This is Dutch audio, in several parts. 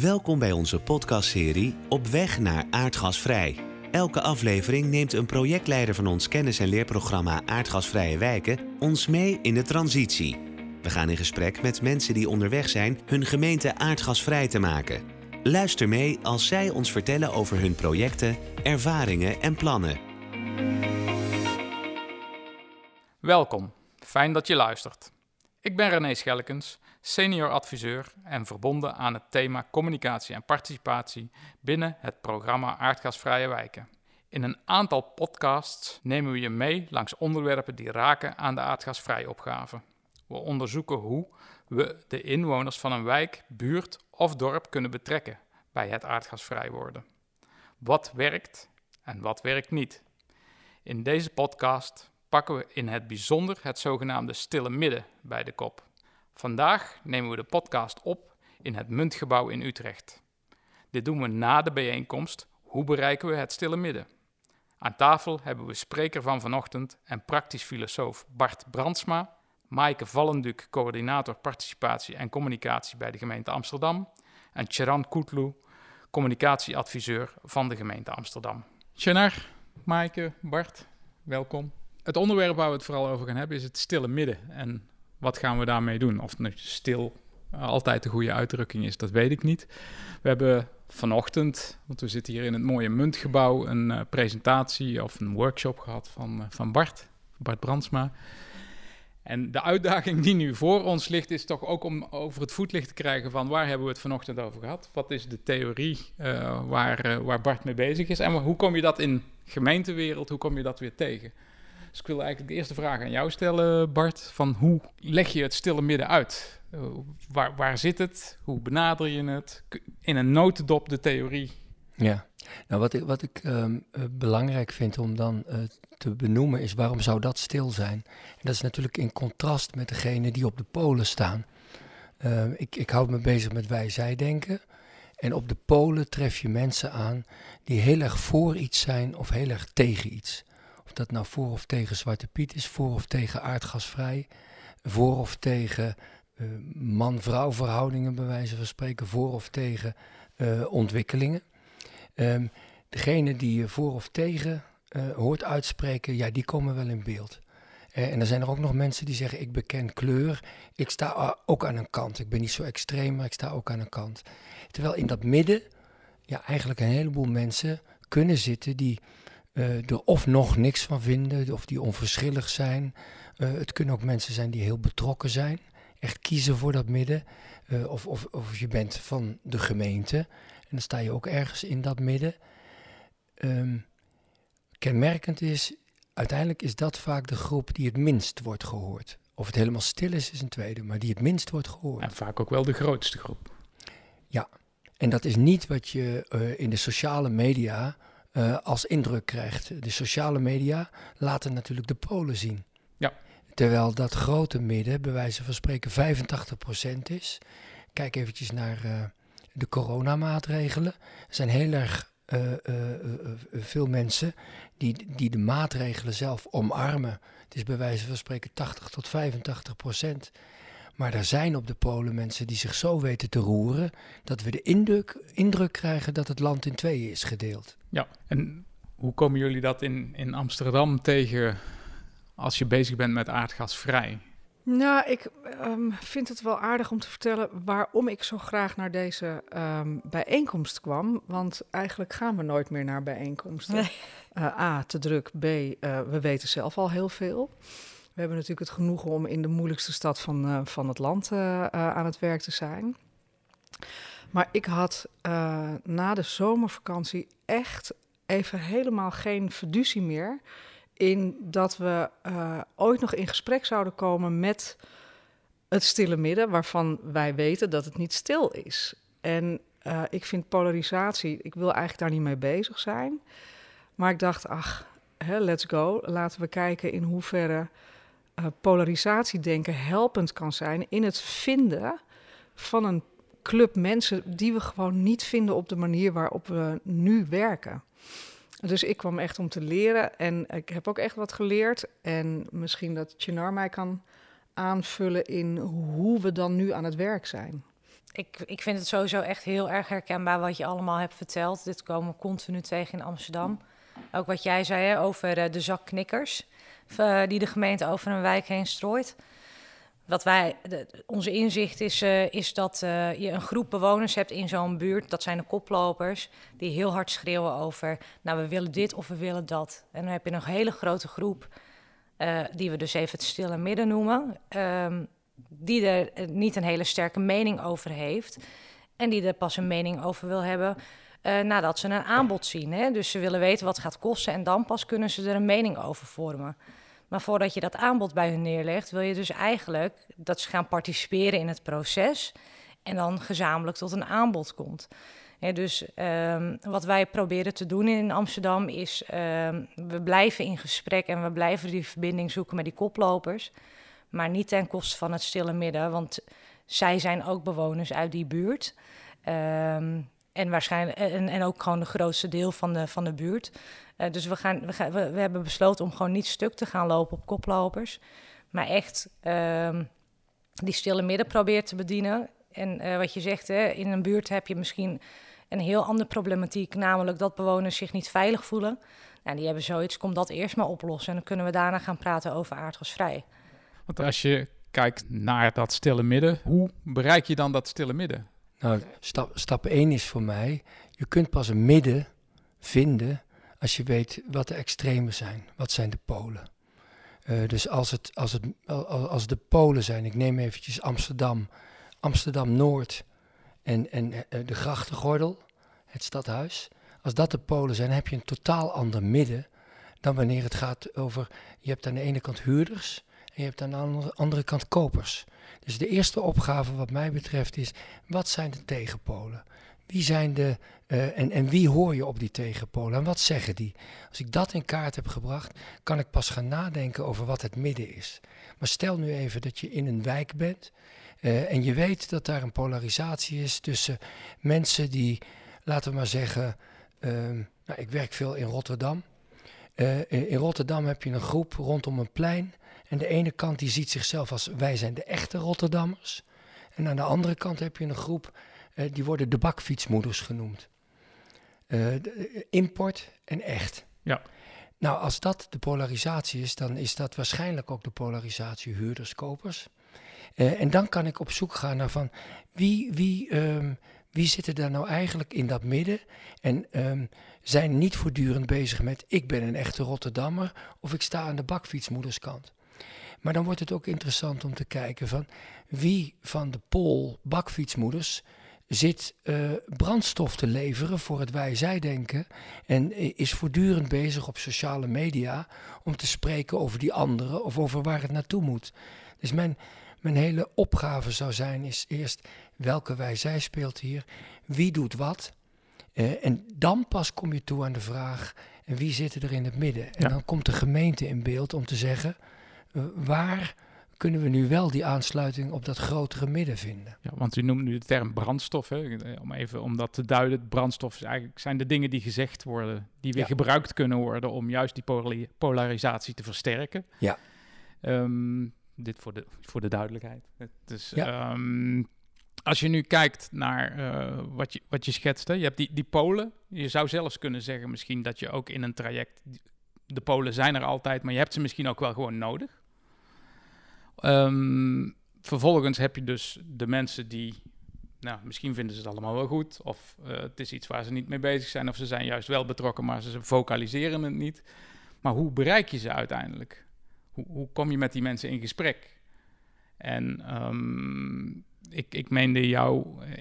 Welkom bij onze podcastserie Op weg naar aardgasvrij. Elke aflevering neemt een projectleider van ons kennis- en leerprogramma Aardgasvrije Wijken ons mee in de transitie. We gaan in gesprek met mensen die onderweg zijn hun gemeente aardgasvrij te maken. Luister mee als zij ons vertellen over hun projecten, ervaringen en plannen. Welkom, fijn dat je luistert. Ik ben René Schellekens, senior adviseur en verbonden aan het thema communicatie en participatie binnen het programma Aardgasvrije Wijken. In een aantal podcasts nemen we je mee langs onderwerpen die raken aan de aardgasvrije opgave. We onderzoeken hoe we de inwoners van een wijk, buurt of dorp kunnen betrekken bij het aardgasvrij worden. Wat werkt en wat werkt niet? In deze podcast pakken we in het bijzonder het zogenaamde stille midden bij de kop. Vandaag nemen we de podcast op in het Muntgebouw in Utrecht. Dit doen we na de bijeenkomst Hoe bereiken we het stille midden? Aan tafel hebben we spreker van vanochtend en praktisch filosoof Bart Brandsma, Maaike Vallenduk, coördinator participatie en communicatie bij de gemeente Amsterdam, en Charan Koetlu, communicatieadviseur van de gemeente Amsterdam. Chanar, Maaike, Bart, welkom. Het onderwerp waar we het vooral over gaan hebben is het stille midden. En wat gaan we daarmee doen? Of het stil altijd de goede uitdrukking is, dat weet ik niet. We hebben vanochtend, want we zitten hier in het mooie Muntgebouw, een uh, presentatie of een workshop gehad van, uh, van Bart, Bart Brandsma. En de uitdaging die nu voor ons ligt, is toch ook om over het voetlicht te krijgen van waar hebben we het vanochtend over gehad? Wat is de theorie waar, waar Bart mee bezig is? En hoe kom je dat in gemeentewereld, hoe kom je dat weer tegen? Dus ik wil eigenlijk de eerste vraag aan jou stellen, Bart. Van hoe leg je het stille midden uit? Uh, waar, waar zit het? Hoe benader je het? In een notendop de theorie. Ja, nou wat ik, wat ik um, uh, belangrijk vind om dan uh, te benoemen is waarom zou dat stil zijn? En dat is natuurlijk in contrast met degene die op de polen staan. Ehm, ik, ik houd me bezig met wij-zij-denken. En op de polen tref je mensen aan die heel erg voor iets zijn of heel erg tegen iets. Dat nou voor of tegen Zwarte Piet is, voor of tegen aardgasvrij, voor of tegen uh, man-vrouw verhoudingen, bij wijze van spreken, voor of tegen uh, ontwikkelingen. Um, degene die je voor of tegen hoort uitspreken, ja, die komen wel in beeld. en er zijn er ook nog mensen die zeggen, ik beken kleur, ik sta ook aan een kant. Ik ben niet zo extreem, maar ik sta ook aan een kant. Terwijl in dat midden, ja, eigenlijk een heleboel mensen kunnen zitten die uh, er of nog niks van vinden, of die onverschillig zijn. Uh, het kunnen ook mensen zijn die heel betrokken zijn, echt kiezen voor dat midden. Uh, of, of, of je bent van de gemeente en dan sta je ook ergens in dat midden. Um, kenmerkend is, uiteindelijk is dat vaak de groep die het minst wordt gehoord. Of het helemaal stil is, is een tweede, maar die het minst wordt gehoord. En vaak ook wel de grootste groep. Ja, en dat is niet wat je in de sociale media uh, als indruk krijgt. De sociale media laten natuurlijk de polen zien. Ja. Terwijl dat grote midden, bij wijze van spreken, 85% is. Kijk eventjes naar uh, de coronamaatregelen. Er zijn heel erg uh, veel mensen die, die de maatregelen zelf omarmen. Het is bij wijze van spreken 80 tot 85% Maar er zijn op de Polen mensen die zich zo weten te roeren dat we de indruk, indruk krijgen dat het land in tweeën is gedeeld. Ja, en hoe komen jullie dat in, in Amsterdam tegen als je bezig bent met aardgasvrij? Nou, ik um, vind het wel aardig om te vertellen waarom ik zo graag naar deze um, bijeenkomst kwam. Want eigenlijk gaan we nooit meer naar bijeenkomsten. Nee. Uh, A, te druk. B, uh, we weten zelf al heel veel. We hebben natuurlijk het genoegen om in de moeilijkste stad van, uh, van het land aan het werk te zijn. Maar ik had uh, na de zomervakantie echt even helemaal geen fiducie meer in dat we uh, ooit nog in gesprek zouden komen met het stille midden, waarvan wij weten dat het niet stil is. En uh, ik vind polarisatie, ik wil eigenlijk daar niet mee bezig zijn. Maar ik dacht, ach, hè, let's go. Laten we kijken in hoeverre polarisatiedenken helpend kan zijn in het vinden van een club mensen die we gewoon niet vinden op de manier waarop we nu werken. Dus ik kwam echt om te leren en ik heb ook echt wat geleerd. En misschien dat Chinar mij kan aanvullen in hoe we dan nu aan het werk zijn. ik, ik vind het sowieso echt heel erg herkenbaar wat je allemaal hebt verteld. Dit komen we continu tegen in Amsterdam. Ook wat jij zei hè, over uh, de zakknikkers uh, die de gemeente over een wijk heen strooit. Wat wij, onze inzicht is, uh, is dat uh, je een groep bewoners hebt in zo'n buurt, dat zijn de koplopers, die heel hard schreeuwen over, nou we willen dit of we willen dat. En dan heb je een hele grote groep, uh, die we dus even het stille midden noemen, um, die er niet een hele sterke mening over heeft en die er pas een mening over wil hebben nadat ze een aanbod zien. Hè? Dus ze willen weten wat het gaat kosten en dan pas kunnen ze er een mening over vormen. Maar voordat je dat aanbod bij hun neerlegt, wil je dus eigenlijk dat ze gaan participeren in het proces en dan gezamenlijk tot een aanbod komt. dus um, wat wij proberen te doen in Amsterdam is, um, we blijven in gesprek en we blijven die verbinding zoeken met die koplopers. Maar niet ten koste van het stille midden, want zij zijn ook bewoners uit die buurt. Um, en, waarschijnlijk, en, en ook gewoon de grootste deel van de, van de buurt. Uh, dus we, gaan, we, gaan, we, we, hebben besloten om gewoon niet stuk te gaan lopen op koplopers. Maar echt uh, die stille midden proberen te bedienen. En uh, wat je zegt, hè, in een buurt heb je misschien een heel andere problematiek. Namelijk dat bewoners zich niet veilig voelen. Nou, die hebben zoiets, kom dat eerst maar oplossen. En dan kunnen we daarna gaan praten over aardgasvrij. Want als je kijkt naar dat stille midden, hoe bereik je dan dat stille midden? Nou, stap, stap 1 is voor mij, je kunt pas een midden vinden als je weet wat de extremen zijn. Wat zijn de polen? Uh, dus als, het, als, het, als de polen zijn, ik neem eventjes Amsterdam, Amsterdam-Noord en, en uh, de grachtengordel, het stadhuis. Als dat de polen zijn, heb je een totaal ander midden dan wanneer het gaat over, je hebt aan de ene kant huurders en je hebt aan de andere, kant kopers. Dus de eerste opgave wat mij betreft is, wat zijn de tegenpolen? Wie zijn de, uh, en, en wie hoor je op die tegenpolen en wat zeggen die? Als ik dat in kaart heb gebracht, kan ik pas gaan nadenken over wat het midden is. Maar stel nu even dat je in een wijk bent uh, en je weet dat daar een polarisatie is tussen mensen die, laten we maar zeggen, uh, nou, ik werk veel in Rotterdam. Uh, in Rotterdam heb je een groep rondom een plein en de ene kant die ziet zichzelf als wij zijn de echte Rotterdammers. En aan de andere kant heb je een groep, uh, die worden de bakfietsmoeders genoemd. Uh, import en echt. Ja. Nou, als dat de polarisatie is, dan is dat waarschijnlijk ook de polarisatie huurders-kopers. Uh, en dan kan ik op zoek gaan naar van wie, wie, um, wie zitten daar nou eigenlijk in dat midden en um, zijn niet voortdurend bezig met ik ben een echte Rotterdammer of ik sta aan de bakfietsmoederskant. Maar dan wordt het ook interessant om te kijken van wie van de pol bakfietsmoeders zit uh, brandstof te leveren voor het wij-zij-denken en is voortdurend bezig op sociale media om te spreken over die anderen of over waar het naartoe moet. Dus mijn, mijn hele opgave zou zijn is eerst welke wij-zij speelt hier, wie doet wat uh, en dan pas kom je toe aan de vraag en wie zit er in het midden. En ja. dan komt de gemeente in beeld om te zeggen waar kunnen we nu wel die aansluiting op dat grotere midden vinden? Ja, want u noemt nu de term brandstof. Hè? Om even om dat te duiden, brandstof eigenlijk zijn de dingen die gezegd worden, die weer ja. gebruikt kunnen worden om juist die polarisatie te versterken. Ja. Um, dit voor de, voor de duidelijkheid. Dus, ja. um, als je nu kijkt naar uh, wat, je, wat je schetste, je hebt die, die polen. Je zou zelfs kunnen zeggen misschien dat je ook in een traject... De polen zijn er altijd, maar je hebt ze misschien ook wel gewoon nodig. Um, vervolgens heb je dus de mensen die, nou, misschien vinden ze het allemaal wel goed, of uh, het is iets waar ze niet mee bezig zijn, of ze zijn juist wel betrokken, maar ze vocaliseren het niet. Maar hoe bereik je ze uiteindelijk? Hoe, hoe kom je met die mensen in gesprek? En um, ik, ik meende jou uh,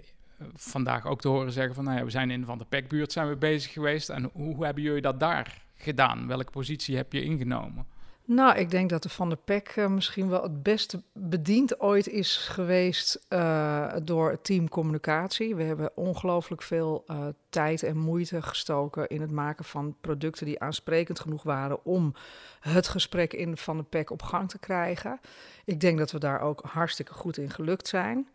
vandaag ook te horen zeggen van, nou ja, we zijn in Van de Pekbuurt zijn we bezig geweest. En hoe hebben jullie dat daar gedaan? Welke positie heb je ingenomen? Nou, ik denk dat de Van der Pek uh, misschien wel het beste bediend ooit is geweest uh, door het team communicatie. We hebben ongelooflijk veel uh, tijd en moeite gestoken in het maken van producten die aansprekend genoeg waren om het gesprek in Van der Pek op gang te krijgen. Ik denk dat we daar ook hartstikke goed in gelukt zijn.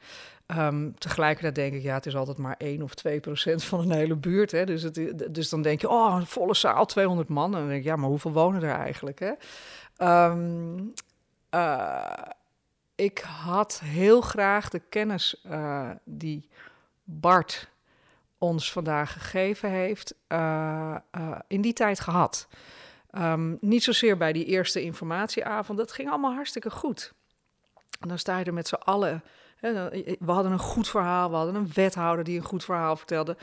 Um, tegelijkertijd denk ik, ja, het is altijd maar 1 of 2 procent van een hele buurt. Hè? Dus, het, dus dan denk je, oh, een volle zaal, 200 man. En dan denk ik, ja, maar hoeveel wonen er eigenlijk? Hè? Um, uh, ik had heel graag de kennis uh, die Bart ons vandaag gegeven heeft, uh, in die tijd gehad. Um, niet zozeer bij die eerste informatieavond, dat ging allemaal hartstikke goed. Dan sta je er met z'n allen. We hadden een goed verhaal, we hadden een wethouder die een goed verhaal vertelde.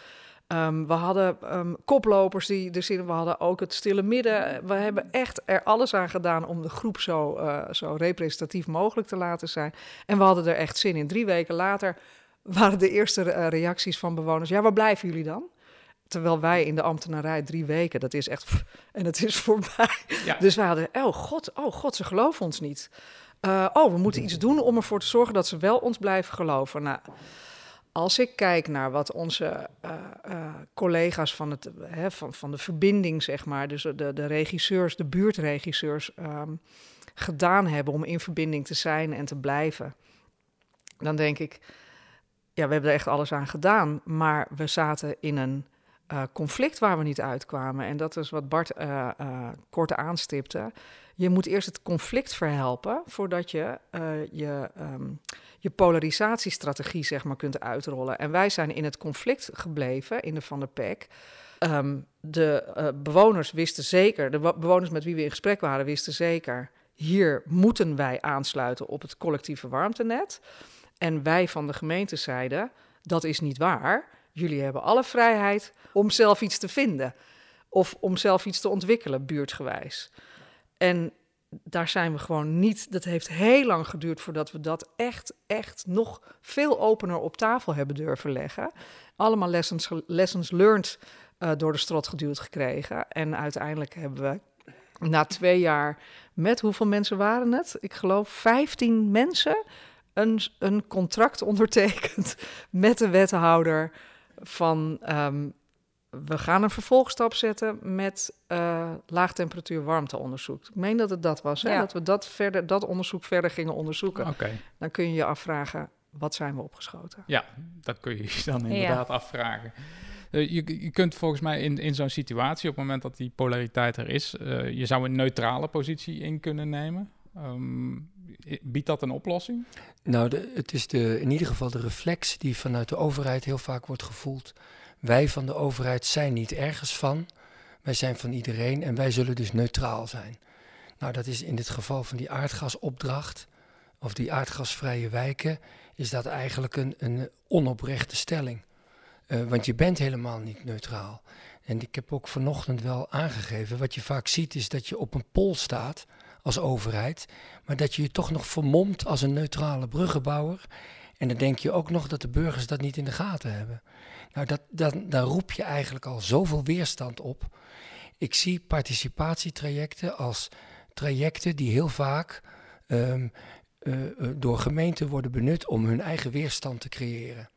Um, we hadden um, koplopers die er zitten, we hadden ook het stille midden. We hebben echt er alles aan gedaan om de groep zo, uh, zo representatief mogelijk te laten zijn. En we hadden er echt zin in. Drie weken later waren de eerste uh, reacties van bewoners: ja, waar blijven jullie dan? Terwijl wij in de ambtenarij drie weken, dat is echt. En het is voorbij. Ja. Dus we hadden, oh god, oh god, ze geloven ons niet. Uh, oh, we moeten iets doen om ervoor te zorgen dat ze wel ons blijven geloven. Nou, als ik kijk naar wat onze uh, uh, collega's van, het, hè, van, van de verbinding, zeg maar, dus de, de regisseurs, de buurtregisseurs, um, gedaan hebben om in verbinding te zijn en te blijven, dan denk ik, ja, we hebben er echt alles aan gedaan, maar we zaten in een uh, conflict waar we niet uitkwamen. En dat is wat Bart kort aanstipte. Je moet eerst het conflict verhelpen voordat je je. Um, je polarisatiestrategie zeg maar, kunt uitrollen. En wij zijn in het conflict gebleven in de Van der Pek. Um, de uh, bewoners wisten zeker, de bewoners met wie we in gesprek waren, wisten zeker, hier moeten wij aansluiten op het collectieve warmtenet. En wij van de gemeente zeiden, dat is niet waar. Jullie hebben alle vrijheid om zelf iets te vinden of om zelf iets te ontwikkelen, buurtgewijs. En daar zijn we gewoon niet. Dat heeft heel lang geduurd voordat we dat echt, echt nog veel opener op tafel hebben durven leggen. Allemaal lessons, lessons learned uh, door de strot geduwd gekregen. En uiteindelijk hebben we na twee jaar met hoeveel mensen waren het? Ik geloof 15 mensen een, een contract ondertekend met de wethouder van um, we gaan een vervolgstap zetten met uh, laagtemperatuur warmteonderzoek. Ik meen dat het dat was, hè? dat we dat, verder, dat onderzoek verder gingen onderzoeken. Okay. Dan kun je je afvragen, wat zijn we opgeschoten? Ja, dat kun je je dan inderdaad ja. afvragen. Uh, je, je kunt volgens mij in, in zo'n situatie, op het moment dat die polariteit er is, uh, je zou een neutrale positie in kunnen nemen. Um, biedt dat een oplossing? Nou, het is de, in ieder geval de reflex die vanuit de overheid heel vaak wordt gevoeld wij van de overheid zijn niet ergens van. Wij zijn van iedereen en wij zullen dus neutraal zijn. Nou, dat is in dit geval van die aardgasopdracht of die aardgasvrije wijken, is dat eigenlijk een, een onoprechte stelling. Uh, want je bent helemaal niet neutraal. En ik heb ook vanochtend wel aangegeven, wat je vaak ziet is dat je op een pol staat als overheid, maar dat je je toch nog vermomt als een neutrale bruggenbouwer. En dan denk je ook nog dat de burgers dat niet in de gaten hebben. Nou, dat, roep je eigenlijk al zoveel weerstand op. Ik zie participatietrajecten als trajecten die heel vaak um, uh, door gemeenten worden benut om hun eigen weerstand te creëren.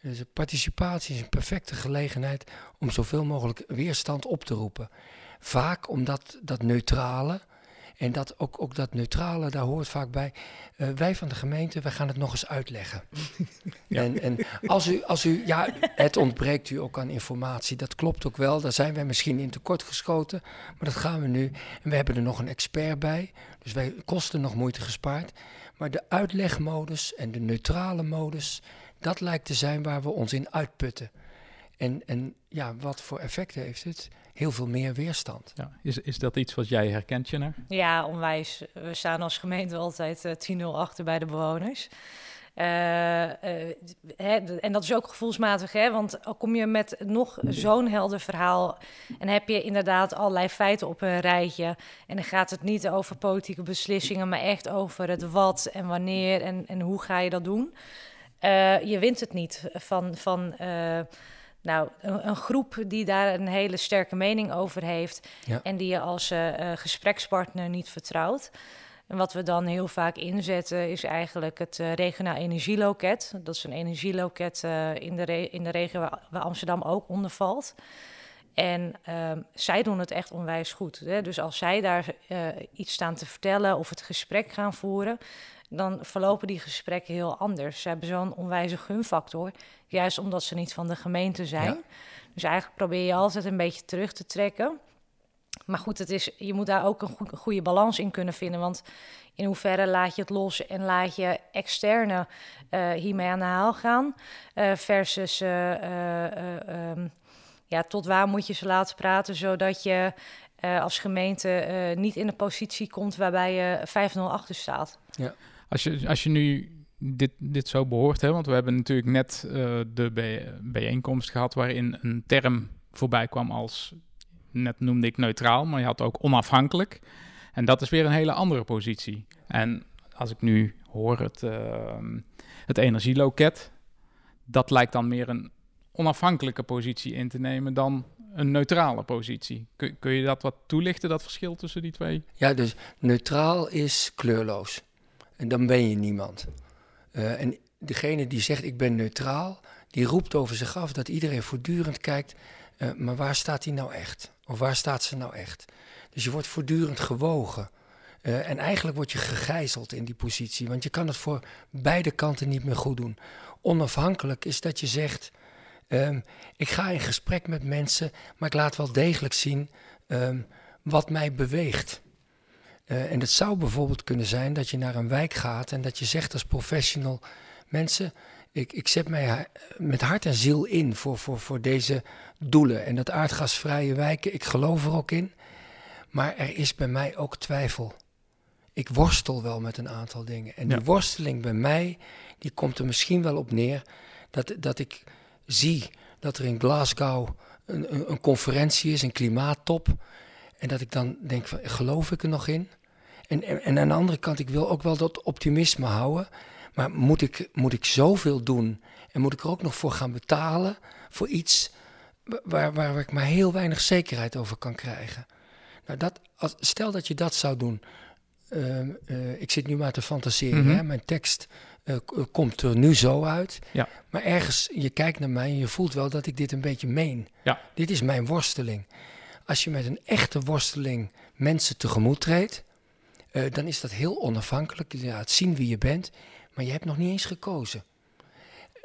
Dus participatie is een perfecte gelegenheid om zoveel mogelijk weerstand op te roepen. Vaak omdat dat neutrale, en dat, ook, ook dat neutrale, daar hoort vaak bij. Uh, wij van de gemeente, wij gaan het nog eens uitleggen. ja. En, en als, u, als u, ja, het ontbreekt u ook aan informatie. Dat klopt ook wel. Daar zijn wij misschien in tekort geschoten. Maar dat gaan we nu. En we hebben er nog een expert bij. Dus wij kosten nog moeite gespaard. Maar de uitlegmodus en de neutrale modus, dat lijkt te zijn waar we ons in uitputten. En, en ja, wat voor effect heeft het? Heel veel meer weerstand. Ja. Is, is dat iets wat jij herkent, Jenner? Ja, onwijs. We staan als gemeente altijd uh, 10-0 achter bij de bewoners. Uh, uh, hè, en dat is ook gevoelsmatig, hè? want al kom je met nog zo'n helder verhaal en heb je inderdaad allerlei feiten op een rijtje en dan gaat het niet over politieke beslissingen, maar echt over het wat en wanneer en, en hoe ga je dat doen. Uh, je wint het niet van, van nou, een, een, groep die daar een hele sterke mening over heeft ja. en die je als uh, gesprekspartner niet vertrouwt. En wat we dan heel vaak inzetten is eigenlijk het uh, regionaal energieloket. Dat is een energieloket uh, in, de in de regio waar, waar, Amsterdam ook onder valt. En uh, zij doen het echt onwijs goed. Hè? Dus als zij daar iets staan te vertellen of het gesprek gaan voeren, dan verlopen die gesprekken heel anders. Ze hebben zo'n onwijze gunfactor, juist omdat ze niet van de gemeente zijn. Dus eigenlijk probeer je altijd een beetje terug te trekken. maar goed, het is, je moet daar ook een, goed, goede balans in kunnen vinden. Want in hoeverre laat je het los en laat je externe uh, hiermee aan de haal gaan? Uh, versus um, ja, tot waar moet je ze laten praten, zodat je als gemeente niet in een positie komt waarbij je 5-0 achter staat. Ja. Als, je, als je nu dit, dit zo behoort, hè, want we hebben natuurlijk net de bijeenkomst gehad waarin een term voorbij kwam als net noemde ik neutraal, maar je had ook onafhankelijk. En dat is weer een hele andere positie. En als ik nu hoor het, uh, het energieloket, dat lijkt dan meer een onafhankelijke positie in te nemen dan een neutrale positie. Kun, kun je dat wat toelichten, dat verschil tussen die twee? Ja, dus neutraal is kleurloos. En dan ben je niemand. Uh, en degene die zegt ik ben neutraal, die roept over zich af dat iedereen voortdurend kijkt, uh, maar waar staat hij nou echt? Of waar staat ze nou echt? Dus je wordt voortdurend gewogen. Uh, en eigenlijk word je gegijzeld in die positie, want je kan het voor beide kanten niet meer goed doen. Onafhankelijk is dat je zegt: um, ik ga in gesprek met mensen, maar ik laat wel degelijk zien um, wat mij beweegt. Uh, en het zou bijvoorbeeld kunnen zijn dat je naar een wijk gaat en dat je zegt als professional: mensen, ik, ik zet mij met hart en ziel in voor, voor, voor deze doelen. En dat aardgasvrije wijken, ik geloof er ook in. Maar er is bij mij ook twijfel. Ik worstel wel met een aantal dingen. En die worsteling bij mij, die komt er misschien wel op neer dat, dat ik zie dat er in Glasgow een, een, een conferentie is, een klimaattop. En dat ik dan denk van, geloof ik er nog in? En, en, en, aan de andere kant, ik wil ook wel dat optimisme houden. Maar moet ik, moet ik zoveel doen en moet ik er ook nog voor gaan betalen voor iets waar, waar ik maar heel weinig zekerheid over kan krijgen? Nou, dat, als, stel dat je dat zou doen. Uh, uh, ik zit nu maar te fantaseren. Mm -hmm. hè? Mijn tekst uh, komt er nu zo uit. Ja. Maar ergens, je kijkt naar mij en je voelt wel dat ik dit een beetje meen. Ja. Dit is mijn worsteling. Als je met een echte worsteling mensen tegemoet treedt, dan is dat heel onafhankelijk. Je laat zien wie je bent maar je hebt nog niet eens gekozen.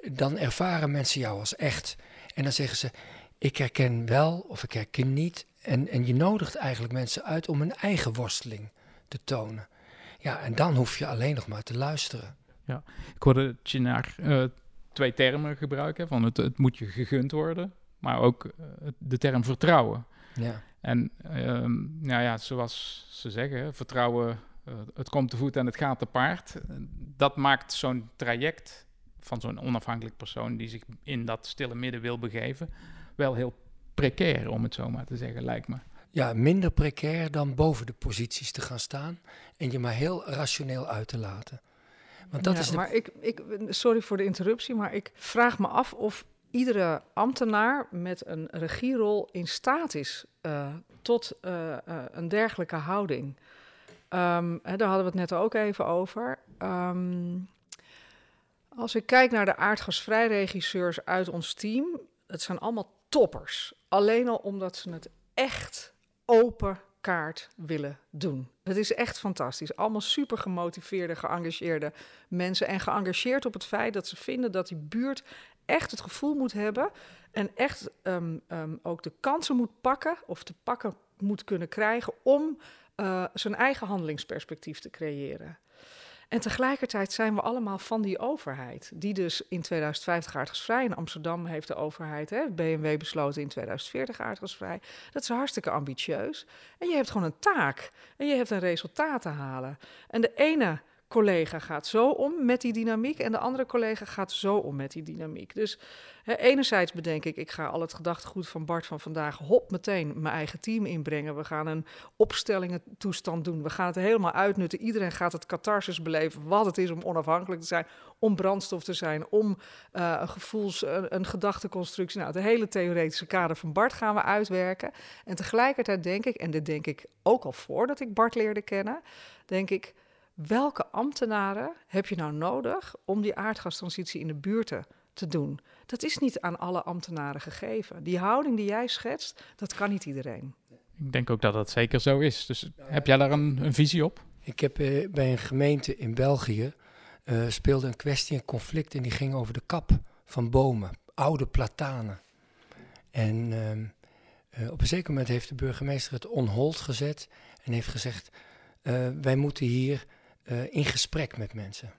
Dan ervaren mensen jou als echt. En dan zeggen ze, ik herken wel of ik herken niet. En, en je nodigt eigenlijk mensen uit om een eigen worsteling te tonen. Ja, en dan hoef je alleen nog maar te luisteren. Ja, ik hoorde Chinar uh, twee termen gebruiken. Van het, het moet je gegund worden, maar ook uh, de term vertrouwen. Ja. En um, nou ja, zoals ze zeggen, vertrouwen uh, het komt te voet en het gaat te paard. Dat maakt zo'n traject van zo'n onafhankelijk persoon die zich in dat stille midden wil begeven, wel heel precair, om het zo maar te zeggen, lijkt me. Ja, minder precair dan boven de posities te gaan staan en je maar heel rationeel uit te laten. Want dat ja, is de... Maar ik, ik, sorry voor de interruptie, maar ik vraag me af of iedere ambtenaar met een regierol in staat is uh, tot uh, uh, een dergelijke houding. Um, hè, daar hadden we het net ook even over. Um, als ik kijk naar de aardgasvrijregisseurs uit ons team, het zijn allemaal toppers. Alleen al omdat ze het echt open kaart willen doen. Het is echt fantastisch. Allemaal super gemotiveerde, geëngageerde mensen. En geëngageerd op het feit dat ze vinden dat die buurt echt het gevoel moet hebben. En echt um, um, ook de kansen moet pakken, of te pakken moet kunnen krijgen om uh, zijn eigen handelingsperspectief te creëren. En tegelijkertijd zijn we allemaal van die overheid, die dus in 2050 aardgasvrij in Amsterdam heeft de overheid, hè, BMW besloten in 2040 aardgasvrij. Dat is hartstikke ambitieus. En je hebt gewoon een taak en je hebt een resultaat te halen. En de ene collega gaat zo om met die dynamiek en de andere collega gaat zo om met die dynamiek. Dus hè, enerzijds bedenk ik, ik ga al het gedachtegoed van Bart van vandaag hop meteen mijn eigen team inbrengen. We gaan een opstellingen toestand doen. We gaan het helemaal uitnutten. Iedereen gaat het catharsis beleven wat het is om onafhankelijk te zijn, om brandstof te zijn, om uh, een gevoels, een, een gedachteconstructie. Nou, de hele theoretische kader van Bart gaan we uitwerken. En tegelijkertijd denk ik, en dit denk ik ook al voordat ik Bart leerde kennen, denk ik welke ambtenaren heb je nou nodig om die aardgastransitie in de buurten te doen? Dat is niet aan alle ambtenaren gegeven. Die houding die jij schetst, dat kan niet iedereen. Ik denk ook dat dat zeker zo is. Dus heb jij daar een, een visie op? Ik heb uh, bij een gemeente in België uh, speelde een kwestie, een conflict en die ging over de kap van bomen, oude platanen. En uh, op een zeker moment heeft de burgemeester het on hold gezet en heeft gezegd: wij moeten hier in gesprek met mensen.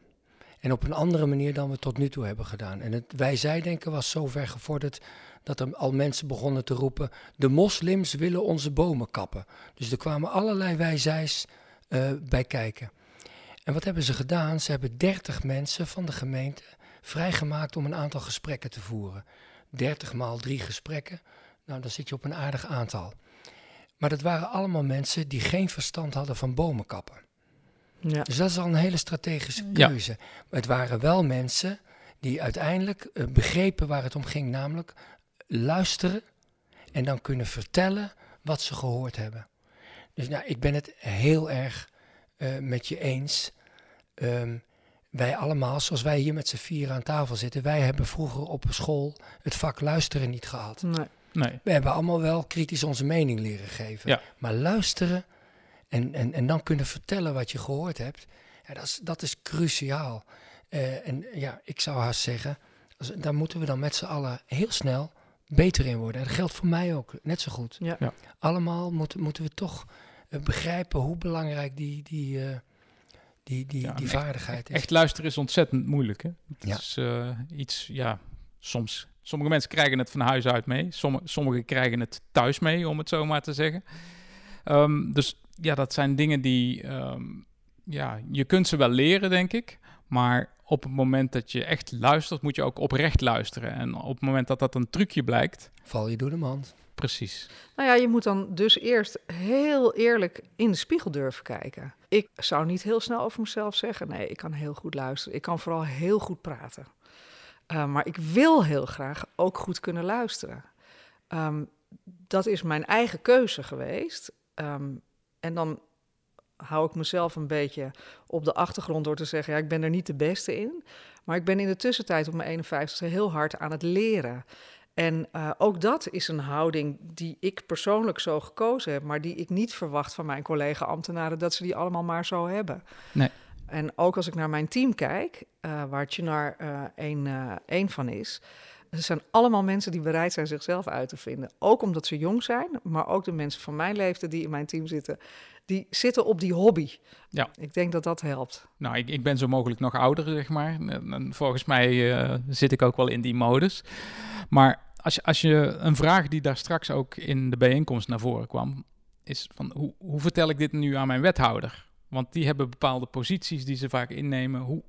En op een andere manier dan we tot nu toe hebben gedaan. En het wij-zij-denken was zo ver gevorderd dat er al mensen begonnen te roepen: de moslims willen onze bomen kappen. Dus er kwamen allerlei wij-zijs uh, bij kijken. En wat hebben ze gedaan? Ze hebben 30 mensen van de gemeente vrijgemaakt om een aantal gesprekken te voeren. 30 maal drie gesprekken, nou dan zit je op een aardig aantal. Maar dat waren allemaal mensen die geen verstand hadden van bomen kappen. Ja. Dus dat is al een hele strategische keuze. Maar het waren wel mensen die uiteindelijk uh, begrepen waar het om ging, namelijk luisteren en dan kunnen vertellen wat ze gehoord hebben. Dus nou, ik ben het heel erg uh, met je eens. Um, wij allemaal, zoals wij hier met z'n vier aan tafel zitten, wij hebben vroeger op school het vak luisteren niet gehad. Nee. nee. We hebben allemaal wel kritisch onze mening leren geven. Ja. Maar luisteren en, en, en dan kunnen vertellen wat je gehoord hebt, ja, dat, is, dat is cruciaal. Uh, en ja, ik zou haast zeggen, daar moeten we dan met z'n allen heel snel beter in worden. En dat geldt voor mij ook net zo goed. Ja. ja. Allemaal moeten, moeten we toch uh, begrijpen hoe belangrijk die, die, uh, die, die, die vaardigheid is. Echt luisteren is ontzettend moeilijk. Hè? Het ja. is iets, ja, soms. Sommige mensen krijgen het van huis uit mee. Sommige, sommigen krijgen het thuis mee, om het zo maar te zeggen. Um, dus ja, dat zijn dingen die, ehm, ja, je kunt ze wel leren, denk ik. Maar op het moment dat je echt luistert, moet je ook oprecht luisteren. En op het moment dat dat een trucje blijkt... Val je door de mand. Precies. Nou ja, je moet dan dus eerst heel eerlijk in de spiegel durven kijken. Ik zou niet heel snel over mezelf zeggen, nee, ik kan heel goed luisteren. Ik kan vooral heel goed praten. Uh, maar ik wil heel graag ook goed kunnen luisteren. Um, dat is mijn eigen keuze geweest. Um, en dan hou ik mezelf een beetje op de achtergrond door te zeggen: ja, ik ben er niet de beste in. Maar ik ben in de tussentijd op mijn 51 heel hard aan het leren. En uh, ook dat is een houding die ik persoonlijk zo gekozen heb, maar die ik niet verwacht van mijn collega-ambtenaren dat ze die allemaal maar zo hebben. Nee. En ook als ik naar mijn team kijk, uh, waar Chinar uh, één, één van is. Er zijn allemaal mensen die bereid zijn zichzelf uit te vinden. Ook omdat ze jong zijn, maar ook de mensen van mijn leeftijd die in mijn team zitten, die zitten op die hobby. Ja. Ik denk dat dat helpt. Nou, ik, ik ben zo mogelijk nog ouder, zeg maar. En volgens mij uh, zit ik ook wel in die modus. Maar als je, als je een vraag die daar straks ook in de bijeenkomst naar voren kwam, is van hoe, hoe vertel ik dit nu aan mijn wethouder? Want die hebben bepaalde posities die ze vaak innemen. Hoe,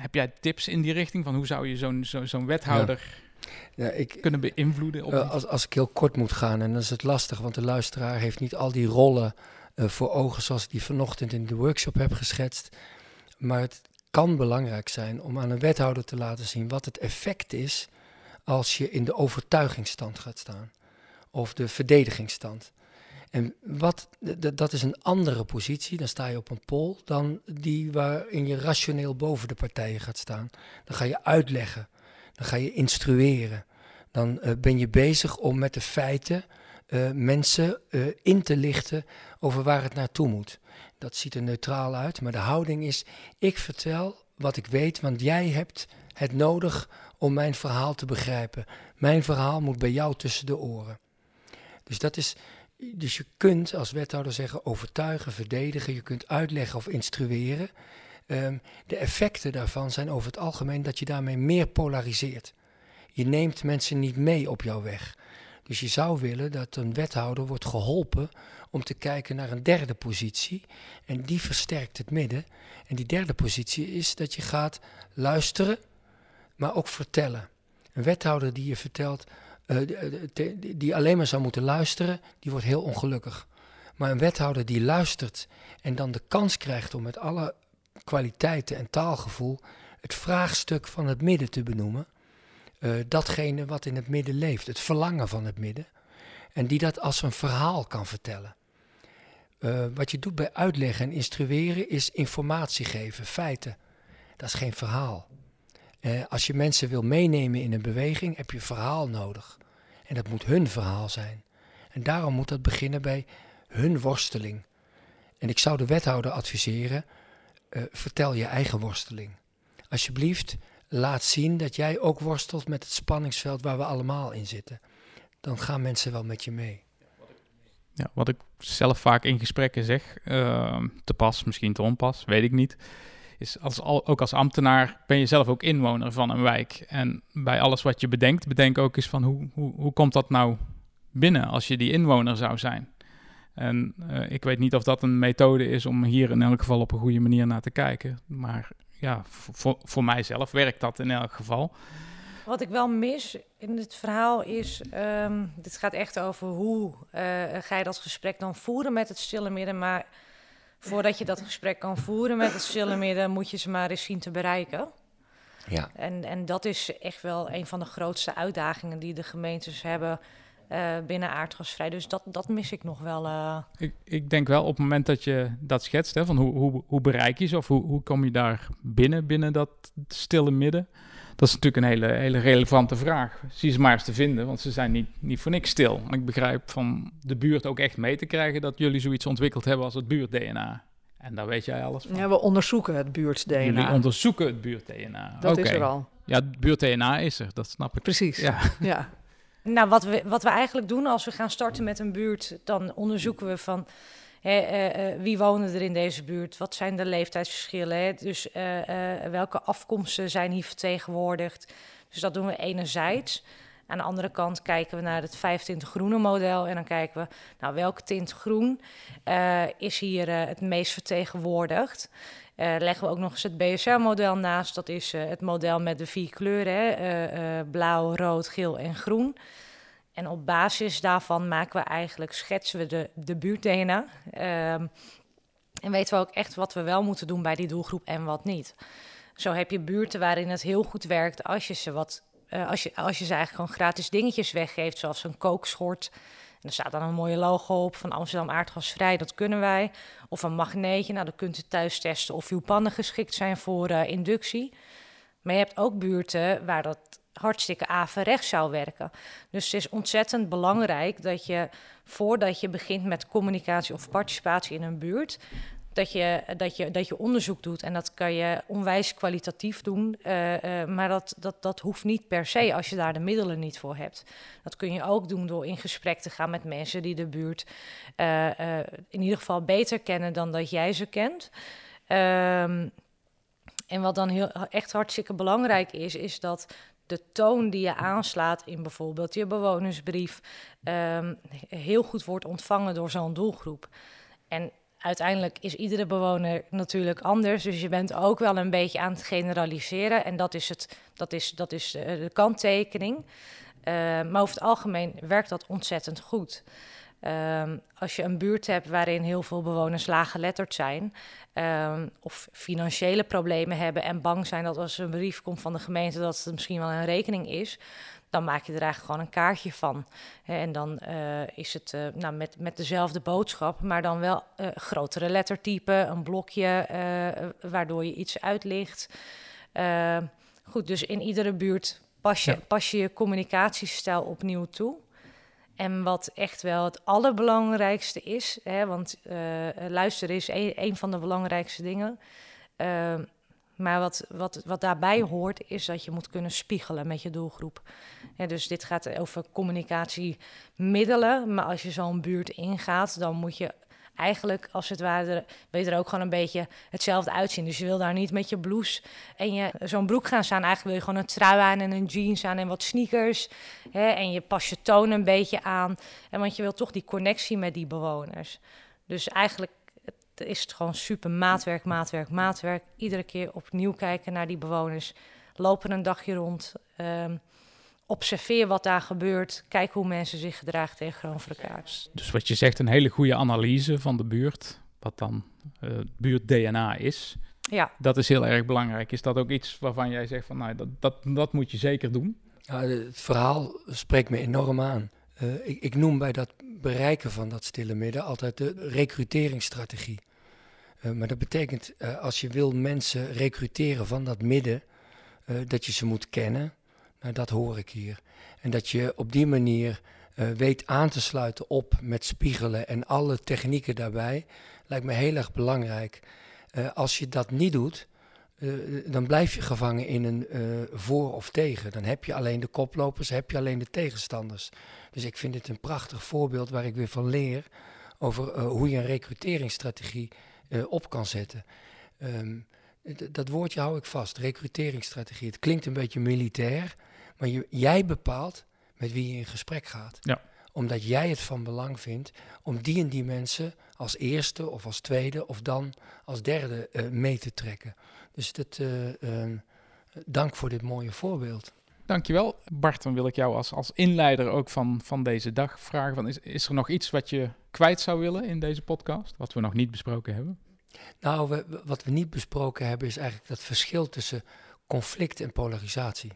heb jij tips in die richting van hoe zou je zo'n zo'n wethouder ja. ik, kunnen beïnvloeden? Op uh, als, als ik heel kort moet gaan, en dan is het lastig, want de luisteraar heeft niet al die rollen uh, voor ogen zoals ik die vanochtend in de workshop heb geschetst. Maar het kan belangrijk zijn om aan een wethouder te laten zien wat het effect is als je in de overtuigingsstand gaat staan of de verdedigingsstand. En wat, dat is een andere positie, dan sta je op een pol, dan die waarin je rationeel boven de partijen gaat staan. Dan ga je uitleggen, dan ga je instrueren. Dan uh, ben je bezig om met de feiten uh, mensen uh, in te lichten over waar het naartoe moet. Dat ziet er neutraal uit, maar de houding is: ik vertel wat ik weet, want jij hebt het nodig om mijn verhaal te begrijpen. Mijn verhaal moet bij jou tussen de oren. Dus dat is dus je kunt als wethouder zeggen overtuigen, verdedigen, je kunt uitleggen of instrueren. Ehm, de effecten daarvan zijn over het algemeen dat je daarmee meer polariseert. Je neemt mensen niet mee op jouw weg. Dus je zou willen dat een wethouder wordt geholpen om te kijken naar een derde positie. En die versterkt het midden. En die derde positie is dat je gaat luisteren, maar ook vertellen. Een wethouder die je vertelt, die alleen maar zou moeten luisteren, die wordt heel ongelukkig. Maar een wethouder die luistert en dan de kans krijgt om met alle kwaliteiten en taalgevoel het vraagstuk van het midden te benoemen, uh, datgene wat in het midden leeft, het verlangen van het midden, en die dat als een verhaal kan vertellen. Wat je doet bij uitleggen en instrueren is informatie geven, feiten. Dat is geen verhaal. Uh, als je mensen wil meenemen in een beweging, heb je verhaal nodig. En dat moet hun verhaal zijn. En daarom moet dat beginnen bij hun worsteling. En ik zou de wethouder adviseren: uh, vertel je eigen worsteling. Alsjeblieft, laat zien dat jij ook worstelt met het spanningsveld waar we allemaal in zitten. dan gaan mensen wel met je mee. Ja, wat ik zelf vaak in gesprekken zeg, uh, te pas, misschien te onpas, weet ik niet. Is als, ook als ambtenaar ben je zelf ook inwoner van een wijk. En bij alles wat je bedenkt, bedenk ook eens van hoe, hoe, hoe komt dat nou binnen als je die inwoner zou zijn. En uh, ik weet niet of dat een methode is om hier in elk geval op een goede manier naar te kijken. Maar ja, voor, voor mijzelf werkt dat in elk geval. Wat ik wel mis in het verhaal is, um, dit gaat echt over hoe uh, ga je dat gesprek dan voeren met het stille midden. Maar voordat je dat gesprek kan voeren met het stille midden, moet je ze maar eens zien te bereiken. Ja. En, en dat is echt wel een van de grootste uitdagingen die de gemeentes hebben uh, binnen aardgasvrij. Dus dat, dat mis ik nog wel. Uh... Ik, ik denk wel op het moment dat je dat schetst, hè, van hoe, hoe, hoe bereik je ze of hoe, hoe kom je daar binnen, binnen dat stille midden? Dat is natuurlijk een hele, hele relevante vraag. Zie ze maar eens te vinden, want ze zijn niet, niet voor niks stil. En ik begrijp van de buurt ook echt mee te krijgen dat jullie zoiets ontwikkeld hebben als het buurt-DNA. En daar weet jij alles van. Ja, we onderzoeken het buurt-DNA. Jullie onderzoeken het buurt-DNA. Dat is er al. Ja, het buurt-DNA is er, dat snap ik. Precies. Ja. ja. Nou, wat we, wat we eigenlijk doen als we gaan starten met een buurt, dan onderzoeken we van uh, uh, wie wonen er in deze buurt, wat zijn de leeftijdsverschillen, dus uh, welke afkomsten zijn hier vertegenwoordigd. Dus dat doen we enerzijds. Aan de andere kant kijken we naar het 25 groene model en dan kijken we, nou, welke tint groen is hier het meest vertegenwoordigd. Uh, leggen we ook nog eens het BSR-model naast. Dat is het model met de vier kleuren: hè? Blauw, rood, geel en groen. En op basis daarvan maken we eigenlijk, schetsen we de, de buurt-DNA. Um, en weten we ook echt wat we wel moeten doen bij die doelgroep en wat niet. Zo heb je buurten waarin het heel goed werkt als je ze wat. als, je, als je ze eigenlijk gewoon gratis dingetjes weggeeft, zoals een kookschort en er staat dan een mooie logo op van Amsterdam aardgasvrij, dat kunnen wij. Of een magneetje, nou dan kunt u thuis testen of uw pannen geschikt zijn voor uh, inductie. Maar je hebt ook buurten waar dat hartstikke averechts zou werken. Dus het is ontzettend belangrijk dat je voordat je begint met communicatie of participatie in een buurt, dat je, dat, je, dat je onderzoek doet. En dat kan je onwijs kwalitatief doen. Uh, uh, maar dat, dat, dat hoeft niet per se als je daar de middelen niet voor hebt. Dat kun je ook doen door in gesprek te gaan met mensen die de buurt uh, in ieder geval beter kennen dan dat jij ze kent. Um, en wat dan heel, echt hartstikke belangrijk is, is dat de toon die je aanslaat in bijvoorbeeld je bewonersbrief um, heel goed wordt ontvangen door zo'n doelgroep. En uiteindelijk is iedere bewoner natuurlijk anders. Dus je bent ook wel een beetje aan het generaliseren. En dat is, het, dat is, dat is de, de kanttekening. Uh, maar over het algemeen werkt dat ontzettend goed. Um, als je een buurt hebt waarin heel veel bewoners laaggeletterd zijn, um, of financiële problemen hebben en bang zijn dat als er een brief komt van de gemeente dat het misschien wel een rekening is, dan maak je er eigenlijk gewoon een kaartje van. En dan uh, is het uh, nou, met, met dezelfde boodschap, maar dan wel uh, grotere lettertype, een blokje waardoor je iets uitlicht. goed, dus in iedere buurt pas je, ja. pas je je communicatiestijl opnieuw toe. En wat echt wel het allerbelangrijkste is, hè, want luisteren is een, van de belangrijkste dingen. Maar wat, wat, wat daarbij hoort, is dat je moet kunnen spiegelen met je doelgroep. Dus dit gaat over communicatiemiddelen. Maar als je zo'n buurt ingaat, dan moet je eigenlijk als het ware, weet er ook gewoon een beetje hetzelfde uitzien. Dus je wil daar niet met je blouse en je zo'n broek gaan staan. Eigenlijk wil je gewoon een trui aan en een jeans aan en wat sneakers. Hè, en je pas je toon een beetje aan. En want je wil toch die connectie met die bewoners. Dus eigenlijk is het gewoon super maatwerk, maatwerk, maatwerk. Iedere keer opnieuw kijken naar die bewoners. Lopen een dagje rond. Um, observeer wat daar gebeurt. Kijk hoe mensen zich gedragen tegenover elkaar. Dus wat je zegt, een hele goede analyse van de buurt. Wat dan uh, buurt-DNA is. Ja. Dat is heel erg belangrijk. Is dat ook iets waarvan jij zegt van nou, dat, dat, dat moet je zeker doen? Ja, het verhaal spreekt me enorm aan. Uh, ik, ik, noem bij dat bereiken van dat stille midden altijd de recruteringsstrategie. Uh, maar dat betekent, uh, als je wil mensen recruteren van dat midden, uh, dat je ze moet kennen. Nou, dat hoor ik hier. En dat je op die manier weet aan te sluiten op met spiegelen en alle technieken daarbij, lijkt me heel erg belangrijk. als je dat niet doet, dan blijf je gevangen in een voor of tegen. Dan heb je alleen de koplopers, heb je alleen de tegenstanders. Dus ik vind dit een prachtig voorbeeld waar ik weer van leer over hoe je een recruteringsstrategie op kan zetten. Ehm, dat woordje hou ik vast, recruteringsstrategie. Het klinkt een beetje militair, maar je, jij bepaalt met wie je in gesprek gaat. Ja. Omdat jij het van belang vindt om die en die mensen als eerste of als tweede of dan als derde uh, mee te trekken. Dus dat, uh, dank voor dit mooie voorbeeld. Dankjewel. Bart, dan wil ik jou als, als inleider ook van, van deze dag vragen. Van is, is er nog iets wat je kwijt zou willen in deze podcast, wat we nog niet besproken hebben? Nou, we, wat we niet besproken hebben is eigenlijk dat verschil tussen conflict en polarisatie.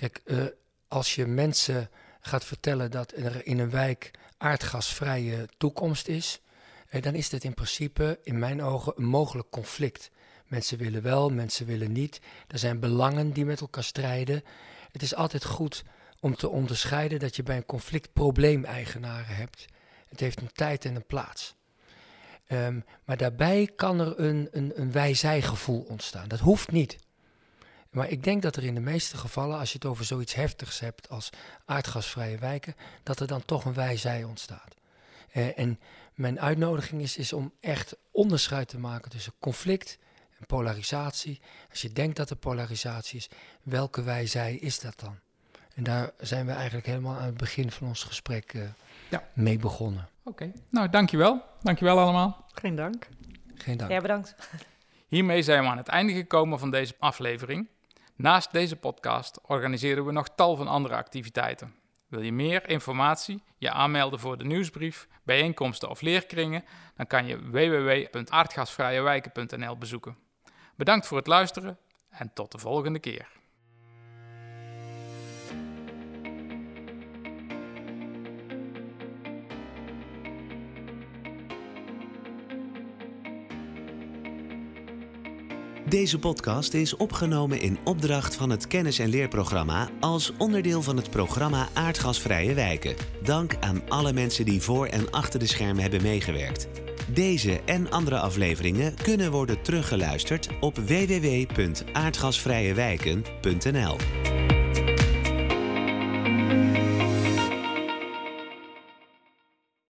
Kijk, uh, als je mensen gaat vertellen dat er in een wijk aardgasvrije toekomst is, eh, dan is dat in principe in mijn ogen een mogelijk conflict. Mensen willen wel, mensen willen niet. Er zijn belangen die met elkaar strijden. Het is altijd goed om te onderscheiden dat je bij een conflict probleemeigenaren hebt. Het heeft een tijd en een plaats. Um, maar daarbij kan er een, een, een wij-zij-gevoel ontstaan. Dat hoeft niet. Maar ik denk dat er in de meeste gevallen, als je het over zoiets heftigs hebt als aardgasvrije wijken, dat er dan toch een wij-zij ontstaat. Uh, en mijn uitnodiging is, is om echt onderscheid te maken tussen conflict en polarisatie. Als je denkt dat er polarisatie is, welke wij-zij is dat dan? En daar zijn we eigenlijk helemaal aan het begin van ons gesprek uh, ja. mee begonnen. Oké, nou dankjewel. Dankjewel allemaal. Geen dank. Geen dank. Ja, bedankt. Hiermee zijn we aan het einde gekomen van deze aflevering. Naast deze podcast organiseren we nog tal van andere activiteiten. Wil je meer informatie, je aanmelden voor de nieuwsbrief, bijeenkomsten of leerkringen, dan kan je www.aardgasvrijewijken.nl bezoeken. Bedankt voor het luisteren en tot de volgende keer. Deze podcast is opgenomen in opdracht van het kennis- en leerprogramma als onderdeel van het programma Aardgasvrije Wijken. Dank aan alle mensen die voor en achter de schermen hebben meegewerkt. Deze en andere afleveringen kunnen worden teruggeluisterd op www.aardgasvrijewijken.nl.